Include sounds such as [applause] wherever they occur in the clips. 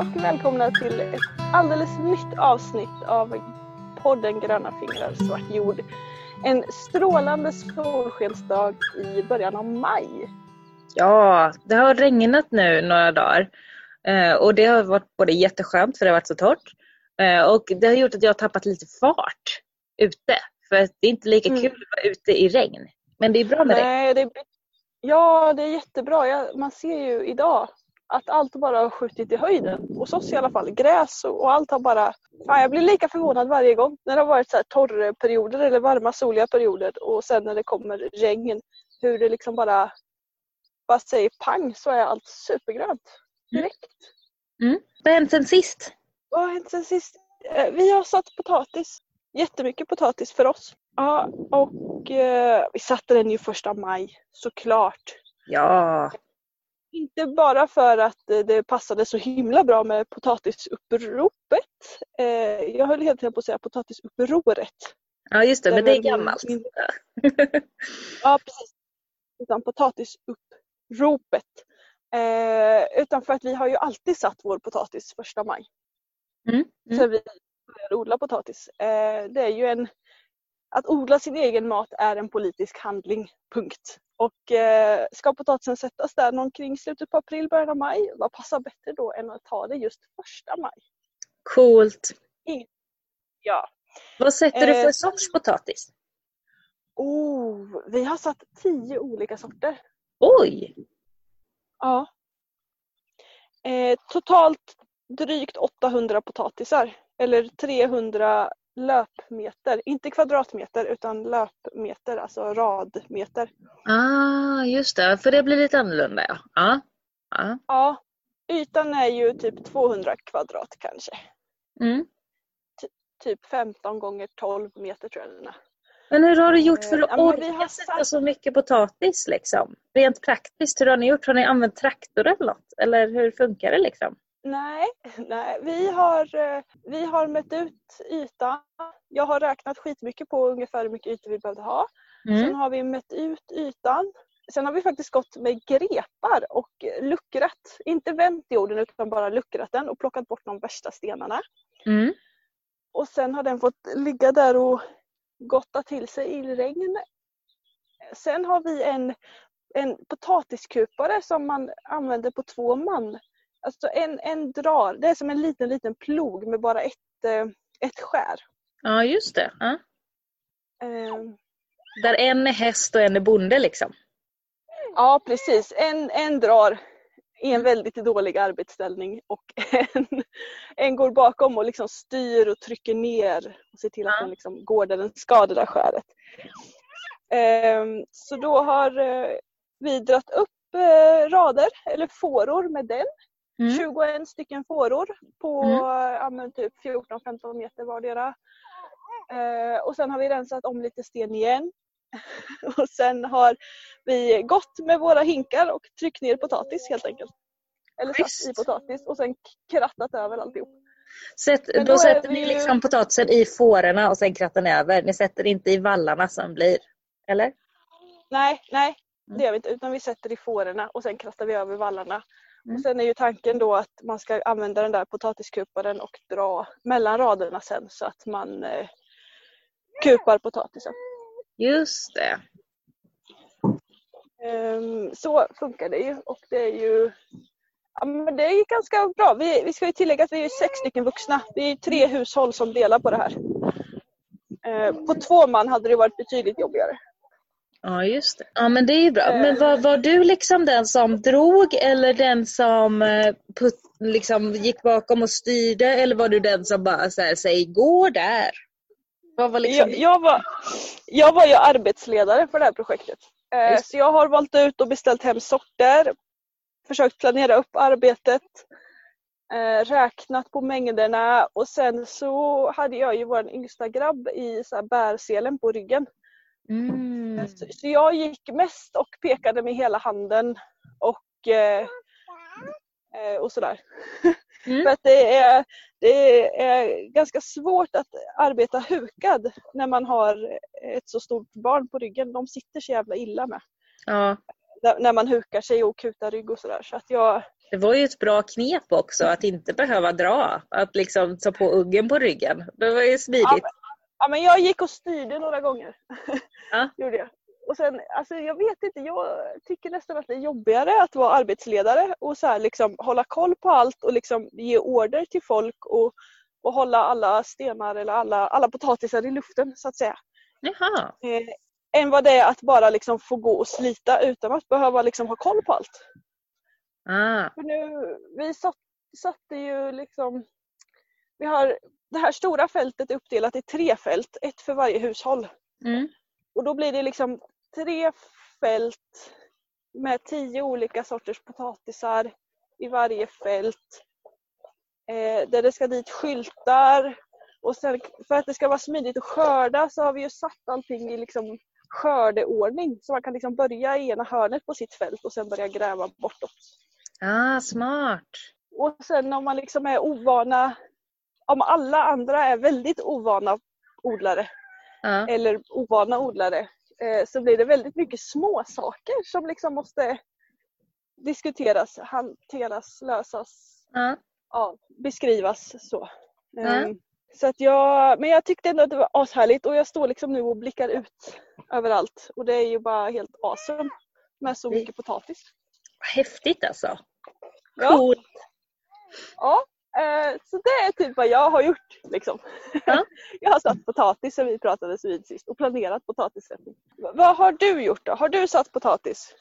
och välkomna till ett alldeles nytt avsnitt av podden Gröna fingrar svart jord. En strålande solskensdag i början av maj. Ja, det har regnat nu några dagar eh, och det har varit både jätteskönt för det har varit så torrt eh, och det har gjort att jag har tappat lite fart ute för det är inte lika Mm. kul att vara ute i regn. Men det är bra med regn. Nej, det är, ja, det är jättebra. Ja, man ser ju idag att allt bara har skjutit i höjden. Hos oss i alla fall. Gräs och, och allt har bara... Fan, jag blir lika förvånad varje gång när det har varit så här torra perioder eller varma soliga perioder och sen när det kommer regn. Hur det liksom bara, bara säger pang så är allt supergrönt. Direkt. Mm. Vad har hänt sen sist? Vad har hänt sen sist? Eh, Vi har satt potatis. Jättemycket potatis för oss. Ja, och eh, vi satte den ju första maj såklart. Ja, Inte bara för att eh, det passade så himla bra med potatisuppropet. Eh, jag höll helt enkelt på att säga potatisupproret. ja just det, men det är min- gammalt. min- Ja [laughs] precis. Utan potatisuppropet. Eh, utan för att vi har ju alltid satt vår potatis första maj. Mm. Mm. Sen vi började odla potatis. Eh, det är ju en att odla sin egen mat är en politisk handling. Punkt. Och eh, ska potatisen sättas där någon kring slutet på april, början av maj, vad passar bättre då än att ta det just första maj? Coolt. Ja. Vad sätter du Eh, för sorts potatis? Oh, vi har satt tio olika sorter. Oj! Ja. Eh, totalt drygt 800 potatisar. Eller 300 löpmeter. Inte kvadratmeter utan löpmeter, alltså radmeter. Ah, just det, för det blir lite annorlunda ja. Ja. ja. Ja, ytan är ju typ 200 kvadrat kanske. Mm. Typ 15 gånger 12 meter tror jag den är. Men hur har du gjort för Eh, att orka har sätta satt- så mycket potatis liksom? Rent praktiskt, hur har ni gjort? Har ni använt traktor eller något? Eller hur funkar det liksom? Nej, nej vi, har, eh, vi har mätt ut ytan. Jag har räknat skitmycket på ungefär hur mycket ytor vi behövde ha. Sen Mm. har vi mätt ut ytan. Sen har vi faktiskt gått med grepar och luckrat. Inte vänt jorden utan bara luckrat den och plockat bort de värsta stenarna. Mm. Och sen har den fått ligga där och gotta till sig i regn. Sen har vi en, en potatiskupare som man använder på två man. Alltså en, en drar, det är som en liten liten plog med bara ett, eh, ett skär. Ja, just det. Ja. Eh, Där en är häst och en är bonde liksom. Ja precis, en, en drar i en väldigt dålig arbetsställning och [laughs] en, en går bakom och liksom styr och trycker ner och ser till att den liksom går där den ska, det där skäret. Ehm, så då har eh, vi dratt upp eh, rader eller fåror med den. Mm. 21 stycken fåror på Mm. typ 14-15 meter vardera. Eh, och sen har vi rensat om lite sten igen. [laughs] och sen har vi gått med våra hinkar och tryckt ner potatis helt enkelt. Eller satt i potatis och sen krattat över alltihop. Sätt, då då sätter vi ni liksom potatisen i fårorna och sen krattar ni över. Ni sätter inte i vallarna som blir. Eller? Nej, nej Mm. det gör vi inte utan vi sätter i fårorna och sen krattar vi över vallarna. Mm. Och sen är ju tanken då att man ska använda den där potatiskuparen och dra mellan raderna sen så att man eh, kupar potatisen. Just det. Ehm, så funkar det ju och det är ju ja, men det är ganska bra. Vi, vi ska ju tillägga att vi är sex stycken vuxna. Vi är tre hushåll som delar på det här. Ehm, på två man hade det varit betydligt jobbigare. Ja, just det. Ja, men det är ju bra. Men var, var du liksom den som drog eller den som eh, put, liksom gick bakom och styrde eller var du den som bara så här, säg gå där? Vad var liksom Jag, jag, var, jag var ju arbetsledare för det här projektet. Eh, Just. så jag har valt ut och beställt hem sorter, försökt planera upp arbetet, eh, räknat på mängderna och sen så hade jag ju vår yngsta grabb i så här bärselen på ryggen. Mm. Så, jag gick mest och pekade med hela handen och, eh, eh, och sådär. Mm. [laughs] För att det är, det är ganska svårt att arbeta hukad när man har ett så stort barn på ryggen. De sitter så jävla illa med. Ja. När, när man hukar sig och kutar rygg och sådär. Så att jag, Det var ju ett bra knep också att inte behöva dra. Att liksom ta på uggen på ryggen. Det var ju smidigt. Ja, ja men jag gick och styrde några gånger. Ja. [laughs] Gjorde jag. Och sen, alltså jag vet inte, jag tycker nästan att det är jobbigare att vara arbetsledare och så här liksom hålla koll på allt och liksom ge order till folk och, och hålla alla stenar eller alla, alla potatisar i luften så att säga. Jaha. Eh, än vad det är att bara liksom få gå och slita utan att behöva liksom ha koll på allt. Ah. För nu, vi satt, satte ju liksom, vi har det här stora fältet är uppdelat i tre fält, ett för varje hushåll. Mm. Och då blir det liksom tre fält med tio olika sorters potatisar i varje fält. Eh, där det ska dit skyltar. Och sen för att det ska vara smidigt att skörda så har vi ju satt allting i liksom skördeordning. Så man kan liksom börja i ena hörnet på sitt fält och sen börja gräva bortåt. Ah, smart. Och sen om man liksom är ovana, om alla andra är väldigt ovana odlare Ja. eller ovana odlare eh, så blir det väldigt mycket små saker som liksom måste diskuteras, hanteras, lösas, Ja. ja, beskrivas så. Ja. Ehm, Så att jag, men jag tyckte ändå att det var ashärligt och jag står liksom nu och blickar ut överallt och det är ju bara helt awesome med så mycket potatis. Häftigt alltså. Ja. Coolt. Ja, eh, så det är typ vad jag har gjort. Liksom. Ja. [laughs] jag har satt potatis som vi pratades vid sist och planerat potatissättning. Vad har du gjort då? Har du satt potatis?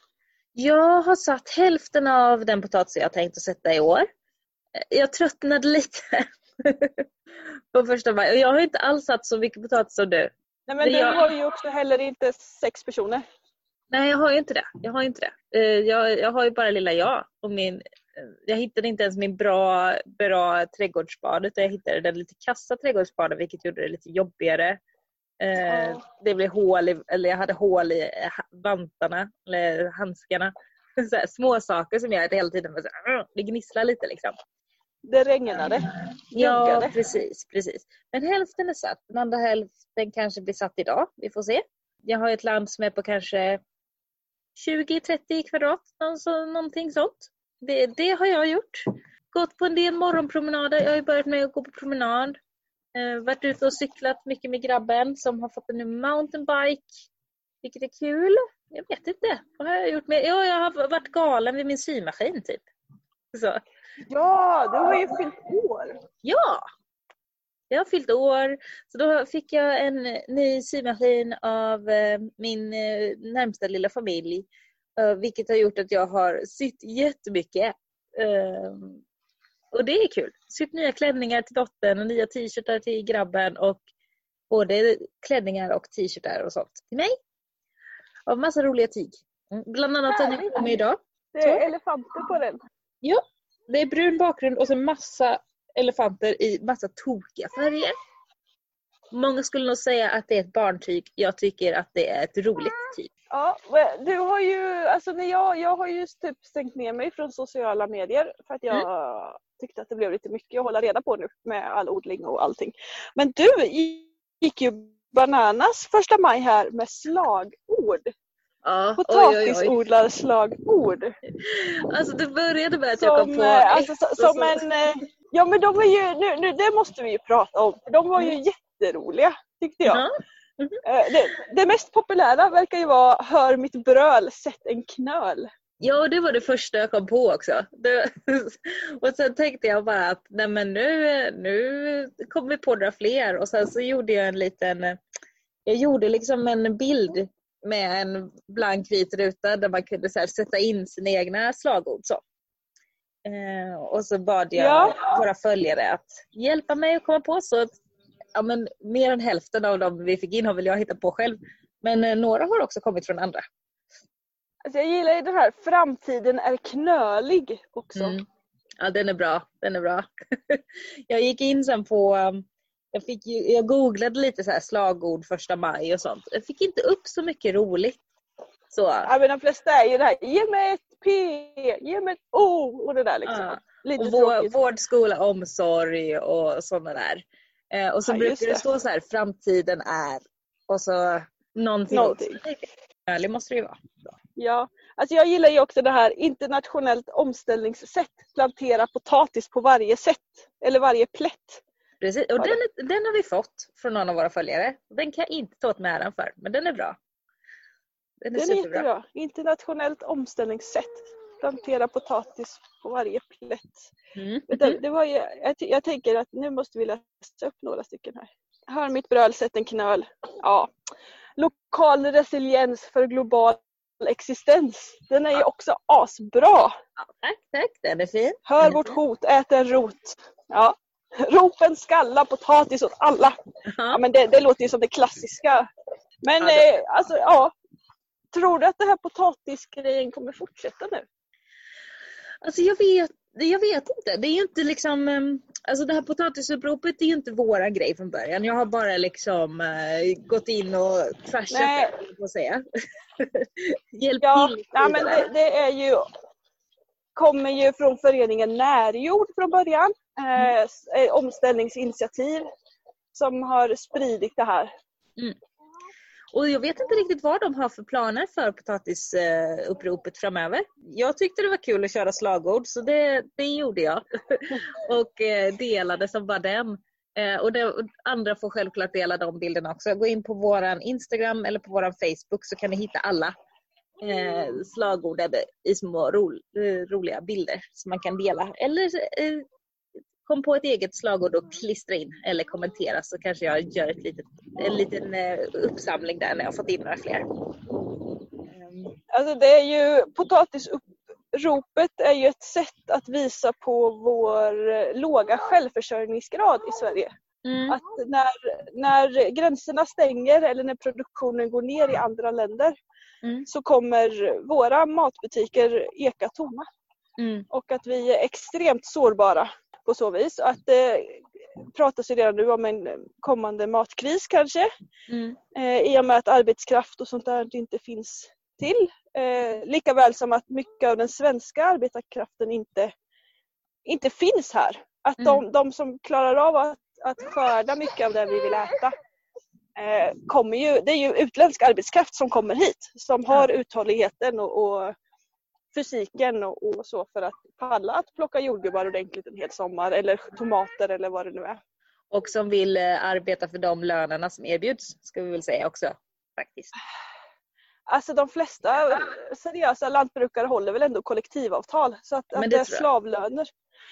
Jag har satt hälften av den potatis jag tänkt att sätta i år. Jag tröttnade lite [laughs] på första maj. Och jag har inte alls satt så mycket potatis som du. Nej men du jag- har ju också heller inte sex personer. Nej, jag har ju inte det. Jag har inte det. Eh, Jag, jag har ju bara lilla jag. Och min, jag hittade inte ens min bra, bra trädgårdsspade utan jag hittade den lite kassa trädgårdsspaden vilket gjorde det lite jobbigare. Eh. Det blev hål i, eller jag hade hål i eh, vantarna, eller handskarna. Så här, små saker som gör att det hela tiden bara så det gnisslar lite liksom. Det regnade. Ja, precis, precis. Men hälften är satt. Den andra hälften kanske blir satt idag. Vi får se. Jag har ett land som är på kanske 20-30 kvadrat. Någonting sånt. Det, det har jag gjort. Gått på en del morgonpromenader. Jag har ju börjat med att gå på promenad. Eh, varit ute och cyklat mycket med grabben som har fått en ny mountainbike. Vilket är kul. Jag vet inte. Vad har jag gjort med? Ja, jag har varit galen vid min symaskin typ. Så. Ja, du har ju fyllt år. Ja! Jag har fyllt år, så då fick jag en ny symaskin av eh, min eh, närmsta lilla familj. Eh, Vilket har gjort att jag har sytt jättemycket. Eh, Och det är kul. Sytt nya klänningar till dottern och nya t-shirtar till grabben och både klänningar och t-shirtar och sånt till mig. Av massa roliga tyg. Mm, Bland annat den jag på mig idag. Det är elefanter på den. Det är brun bakgrund och så massa elefanter i massa tokiga färger. Många skulle nog säga att det är ett barntyg. Jag tycker att det är ett roligt tyg. Ja, du har ju, alltså när jag, jag har ju typ stängt ner mig från sociala medier för att jag Mm. tyckte att det blev lite mycket att hålla reda på nu med all odling och allting. Men du gick ju bananas första maj här med slagord. Ja. Potatisodlarslagord. Alltså det började med att jag kom Som, på eh, alltså, som en, eh, ja men de var ju, nu, nu, det måste vi ju prata om, de var ju Mm. Jätteroliga tyckte jag. Ja. Eh, Det, det mest populära verkar ju vara Hör mitt bröl, sätt en knöl. Ja, det var det första jag kom på också. Det, [laughs] och sen tänkte jag bara att nej men nu, nu kommer vi på några fler och sen så gjorde jag en liten, jag gjorde liksom en bild med en blank vit ruta där man kunde så här sätta in sina egna slagord. Så. Eh, och så bad jag Ja. våra följare att hjälpa mig att komma på så ja, men mer än hälften av dem vi fick in har väl jag hittat på själv. Men eh, några har också kommit från andra. Alltså jag gillar ju den här framtiden är knölig också. Mm. Ja, den är bra. Den är bra. [laughs] jag gick in sen på... um, Jag, fick jag googlade lite så här slagord första maj och sånt. Jag fick inte upp så mycket roligt. Så, Ja, men de flesta är ju det här, ge mig ett P, ge mig ett O och det där liksom. ja. Lite och vår, vård, skola, omsorg och sådana där. Eh, och så Ja, brukar det. stå så här, framtiden är och så någonting. Någonting. också. Ärlig måste det ju vara. Ja, Alltså jag gillar ju också det här internationellt omställningssätt. Plantera potatis på varje sätt. Eller varje plätt. Precis. Och den, den har vi fått från någon av våra följare. Den kan jag inte ta åt mig äran för, men den är bra. Den är, den är jättebra. Internationellt omställningssätt. Plantera potatis på varje plätt. Mm. Det, det var ju, jag, jag, tänker att nu måste vi läsa upp några stycken här. Hör mitt bröl, sätt en knöl. Ja. Lokal resiliens för global existens. Den är ju också asbra. Ja, tack, tack. Den är fin. Hör vårt hot, ät en rot. Ja. Ropen skalla, potatis åt alla. Ja, men det, det låter ju som det klassiska. Men ja, det... eh, alltså ja. Tror du att det här potatisgrejen kommer fortsätta nu? Alltså jag vet, jag vet inte. Det är ju inte liksom, ehm, alltså det här potatisuppropet är ju inte våra grej från början. Jag har bara liksom uh, gått in och trashat det, på säga. [laughs] Hjälp ja, till. Ja, men det, det, är ju, kommer ju från föreningen Närjord från början. Mm. Eh, omställningsinitiativ som har spridit det här. Mm. Och jag vet inte riktigt vad de har för planer för potatisuppropet framöver. Jag tyckte det var kul att köra slagord så det, det gjorde jag. [laughs] och eh, delade som bara den. Eh, och, det, andra får självklart dela de bilderna också. Gå in på vår Instagram eller på vår Facebook så kan ni hitta alla eh, i små ro, eh, roliga bilder som man kan dela. Eller kom på ett eget slagord och klistra in eller kommentera så kanske jag gör ett litet, en liten eh, uppsamling där när jag fått in några fler. Alltså det är ju potatisuppropet är ju ett sätt att visa på vår eh, låga självförsörjningsgrad i Sverige. Mm. Att när, när gränserna stänger eller när produktionen går ner i andra länder mm. så kommer våra matbutiker eka tomma. Mm. Och att vi är extremt sårbara på så vis. Att det pratas ju redan nu om en kommande matkris kanske. Mm. Eh, I och med att arbetskraft och sånt där inte finns till. Eh, lika väl som att mycket av den svenska arbetarkraften inte, inte finns här. Att de, mm. de som klarar av att, att skörda mycket av det vi vill äta eh, kommer ju, det är ju utländsk arbetskraft som kommer hit som har uthålligheten och, och fysiken och, och, så för att palla att plocka jordgubbar ordentligt en hel sommar eller tomater eller vad det nu är. Och som vill eh, arbeta för de lönerna som erbjuds ska vi väl säga också faktiskt. Alltså de flesta seriösa lantbrukare håller väl ändå kollektivavtal så att, att det är slavlöner.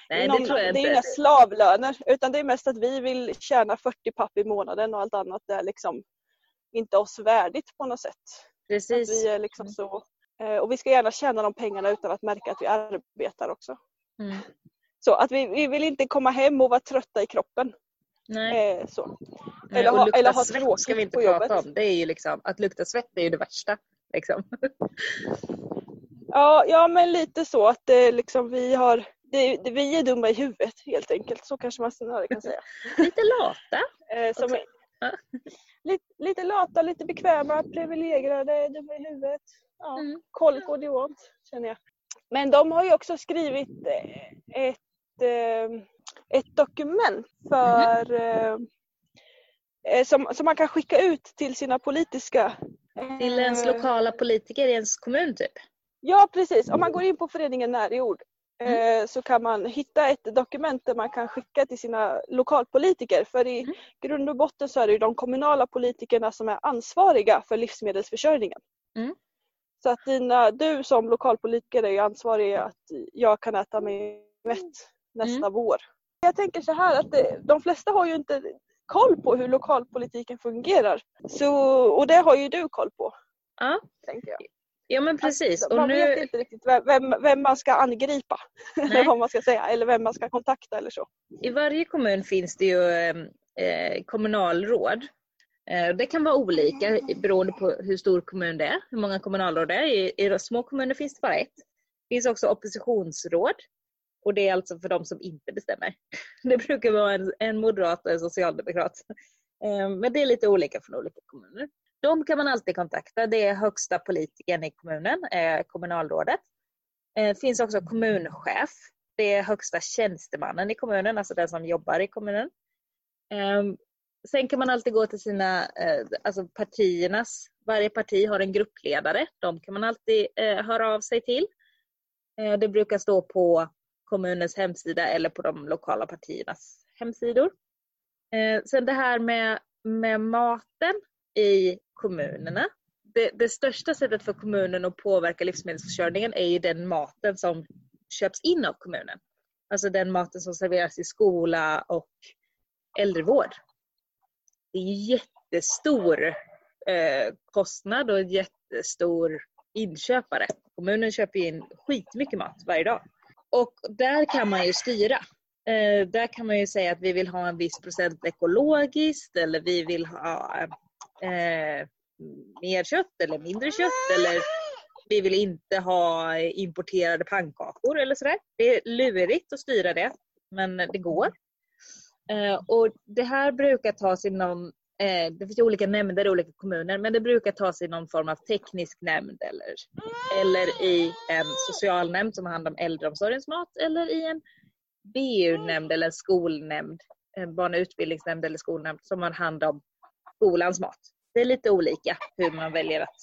Nej, det, tror jag det är inga slavlöner utan det är mest att vi vill tjäna 40 papp i månaden och allt annat är liksom inte oss värdigt på något sätt. Precis. Att vi är liksom så Eh, och vi ska gärna tjäna de pengarna utan att märka att vi arbetar också. Mm. Så att vi, vi vill inte komma hem och vara trötta i kroppen. Nej. Eh, så. Nej, eller, ha, eller ha tråkigt ska vi inte prata om. Det är ju liksom, att lukta svett är ju det värsta. Liksom. [laughs] ja, ja, men lite så att det, liksom, vi har det, det, vi är dumma i huvudet helt enkelt. Så kanske man snarare kan säga. [laughs] lite lata. eh, som, lite, lite lata, lite bekväma, privilegierade, dumma i huvudet ja, mm. koll på det want, känner jag. Men de har ju också skrivit eh, ett, eh, ett dokument för mm. som, som man kan skicka ut till sina politiska... Till ens lokala politiker i ens kommun typ? Ja precis, om man går in på föreningen Närjord mm. så kan man hitta ett dokument där man kan skicka till sina lokalpolitiker. För i mm. grund och botten så är det ju de kommunala politikerna som är ansvariga för livsmedelsförsörjningen. Mm. Så att dina, du som lokalpolitiker är ansvarig att jag kan äta mig mätt nästa mm. vår. Jag tänker så här att det, de flesta har ju inte koll på hur lokalpolitiken fungerar. Så, och det har ju du koll på. Ja. Tänker jag. Ja men precis. Att, man nu... vet inte riktigt vem, vem man ska angripa. [laughs] eller vad man ska säga. Eller vem man ska kontakta eller så. I varje kommun finns det ju eh, kommunalråd Eh, Eh, det kan vara olika beroende på hur stor kommun det är, hur många kommunalråd det är. I, i små kommuner finns det bara ett. Det finns också oppositionsråd och det är alltså för de som inte bestämmer. [laughs] Det brukar vara en, en moderat och en socialdemokrat. Eh, men det är lite olika från olika kommuner. De kan man alltid kontakta. Det är högsta politikern i kommunen, eh, kommunalrådet. Det finns också kommunchef. Det är högsta tjänstemannen i kommunen, alltså den som jobbar i kommunen sen kan man alltid gå till sina, eh, alltså partiernas, varje parti har en gruppledare. De kan man alltid eh, höra av sig till. Eh, det brukar stå på kommunens hemsida eller på de lokala partiernas hemsidor. Eh, sen det här med, med maten i kommunerna. Det, det, största sättet för kommunen att påverka livsmedelsförsörjningen är ju den maten som köps in av kommunen. Alltså den maten som serveras i skola och äldrevård. Det är jättestor eh, kostnad och jättestor inköpare. Kommunen köper in skitmycket mat varje dag. Och där kan man ju styra. Eh, där kan man ju säga att vi vill ha en viss procent ekologiskt eller vi vill ha eh, mer kött eller mindre kött eller vi vill inte ha importerade pannkakor eller sådär. Det är lurigt att styra det, men det går. Eh, och det här brukar tas inom, eh, det finns olika nämnder i olika kommuner, men det brukar tas i någon form av teknisk nämnd eller, eller i en socialnämnd som har hand om äldreomsorgens mat eller i en BU-nämnd eller en skolnämnd, en barn och utbildningsnämnd eller skolnämnd som har hand om skolans mat. Det är lite olika hur man väljer att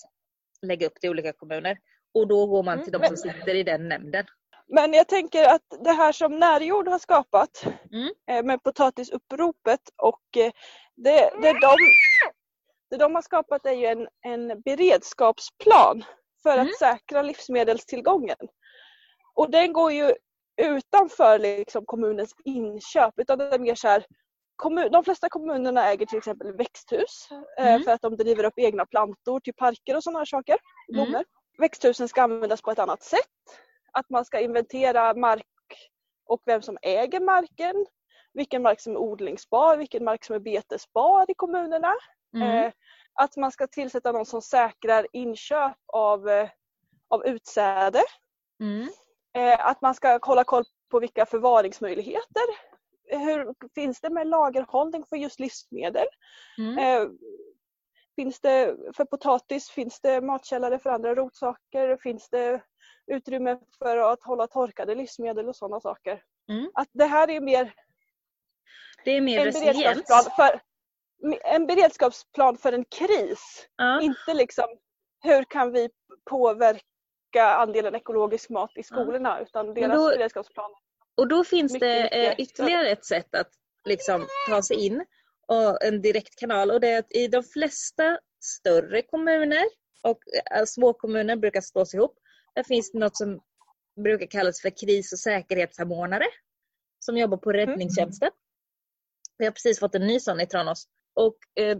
lägga upp det i olika kommuner. Och då går man till de som sitter i den nämnden. Men jag tänker att det här som Närjord har skapat mm. Eh, med potatisuppropet och eh, det, det, de, det de har skapat är ju en, en beredskapsplan för mm. att säkra livsmedelstillgången. Och den går ju utanför liksom kommunens inköp utan det är mer så här, kommun, de flesta kommunerna äger till exempel växthus eh, mm. för att de driver upp egna plantor till parker och sådana här saker. Mm. Växthusen ska användas på ett annat sätt. Att man ska inventera mark och vem som äger marken. Vilken mark som är odlingsbar, vilken mark som är betesbar i kommunerna. Mm. Eh, att man ska tillsätta någon som säkrar inköp av, eh, av utsäde. Mm. Att man ska hålla koll på vilka förvaringsmöjligheter hur finns det med lagerhållning för just livsmedel? Mm. Eh, finns det för potatis, finns det matkällare för andra rotsaker? Finns det utrymme för att hålla torkade livsmedel och sådana saker? Mm. Att det här är mer, det är mer en, beredskapsplan för, en beredskapsplan för en kris. Ja. Inte liksom hur kan vi påverka andelen ekologisk mat i skolorna ja. utan deras då, beredskapsplan och då finns mycket, det mycket. Eh, ytterligare ett sätt att liksom ta sig in och en direktkanal och det är att i de flesta större kommuner och äh, små kommuner brukar slås ihop. Där finns det något som brukar kallas för kris och säkerhetssamordnare som jobbar på mm. räddningstjänsten. Vi har precis fått en ny sån i Tranås. Och eh,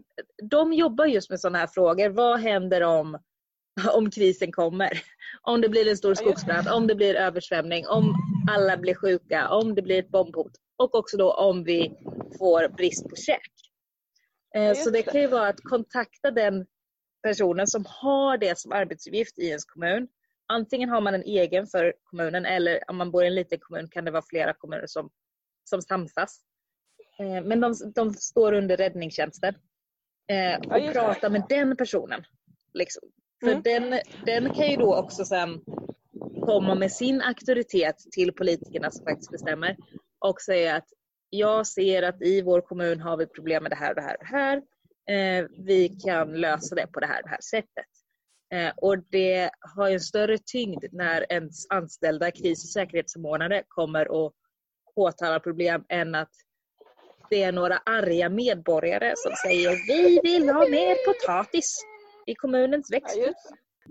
de jobbar just med sådana här frågor. Vad händer om [laughs] om krisen kommer. Om det blir en stor skogsbrand, om det blir översvämning, om alla blir sjuka, om det blir ett bombhot och också då om vi får brist på käk. Eh, så det kan ju vara att kontakta den personen som har det som arbetsuppgift i ens kommun. Antingen har man en egen för kommunen eller om man bor i en liten kommun kan det vara flera kommuner som, som samsas. Eh, men de, de står under räddningstjänsten eh, och pratar med den personen. Liksom. För mm. den, den kan ju då också sen komma med sin auktoritet till politikerna som faktiskt bestämmer och säga att jag ser att i vår kommun har vi problem med det här och det här och det här. Eh, vi kan lösa det på det här och det här sättet. Eh, och det har en större tyngd när ens anställda kris och säkerhetssamordnare kommer och påtalar problem än att det är några arga medborgare som säger vi vill ha mer potatis i kommunens växthus.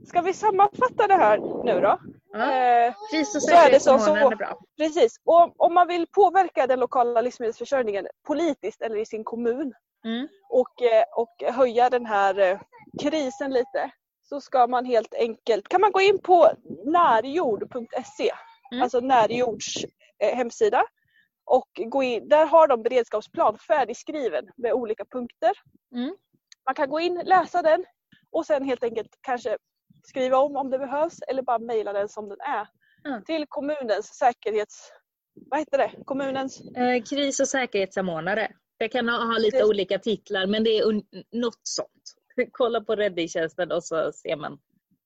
Ska vi sammanfatta det här nu då? Ja. Eh, Pris och säkerhetssamordnaren är bra. Precis. Och om man vill påverka den lokala livsmedelsförsörjningen politiskt eller i sin kommun mm. och, eh, och höja den här krisen lite så ska man helt enkelt, kan man gå in på närjord.se, mm. alltså Närjords eh, hemsida och gå in, där har de beredskapsplan färdigskriven med olika punkter. Mm. Man kan gå in, läsa den, och sen helt enkelt kanske skriva om om det behövs eller bara mejla den som den är. Mm. Till kommunens säkerhets... Vad heter det? Kommunens... Eh, kris och säkerhetssamordnare. Det kan ha, lite det... olika titlar men det är något sånt. [laughs] Kolla på räddningstjänsten och så ser man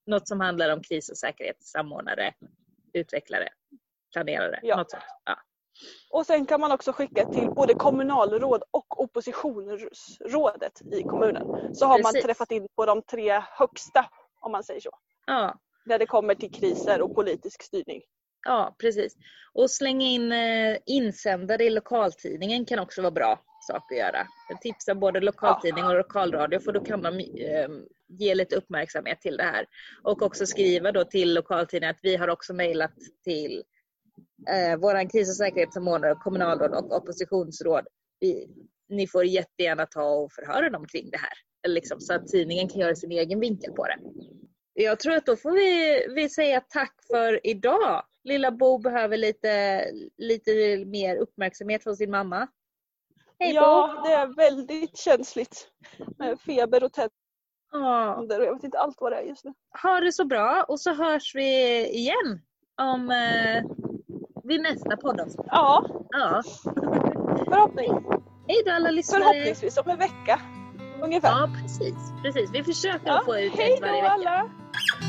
något som handlar om kris och säkerhetssamordnare, utvecklare, planerare. Ja. Något sånt. Ja. Och sen kan man också skicka till både kommunalråd och oppositionsrådet i kommunen. Så har man Precis. träffat in på de tre högsta om man säger så. Ja, När det kommer till kriser och politisk styrning. ja precis. Och slänga in eh, insändare i lokaltidningen kan också vara bra sak att göra. Jag tipsar både lokaltidning och lokalradio för då kan de eh, ge lite uppmärksamhet till det här. Och också skriva då till lokaltidningen att vi har också mejlat till eh, våran kris och säkerhetssamordnare, kommunalråd och oppositionsråd. Vi, ni får jättegärna ta och förhöra dem kring det här. Liksom, så att tidningen kan göra sin egen vinkel på det. Jag tror att då får vi, vi säga tack för idag. Lilla Bo behöver lite, lite mer uppmärksamhet från sin mamma. Hej ja, det är väldigt känsligt med feber och tänder och jag vet inte allt vad det är just nu. ha det så bra och så hörs vi igen om eh, vid nästa poddavsnitt. Ja, Ja. förhoppning, Hej då alla lyssnare! förhoppningsvis om en vecka ungefär. Ja, precis. precis. Vi försöker Ja, att få ut hej ett då varje vecka. alla! Hej då!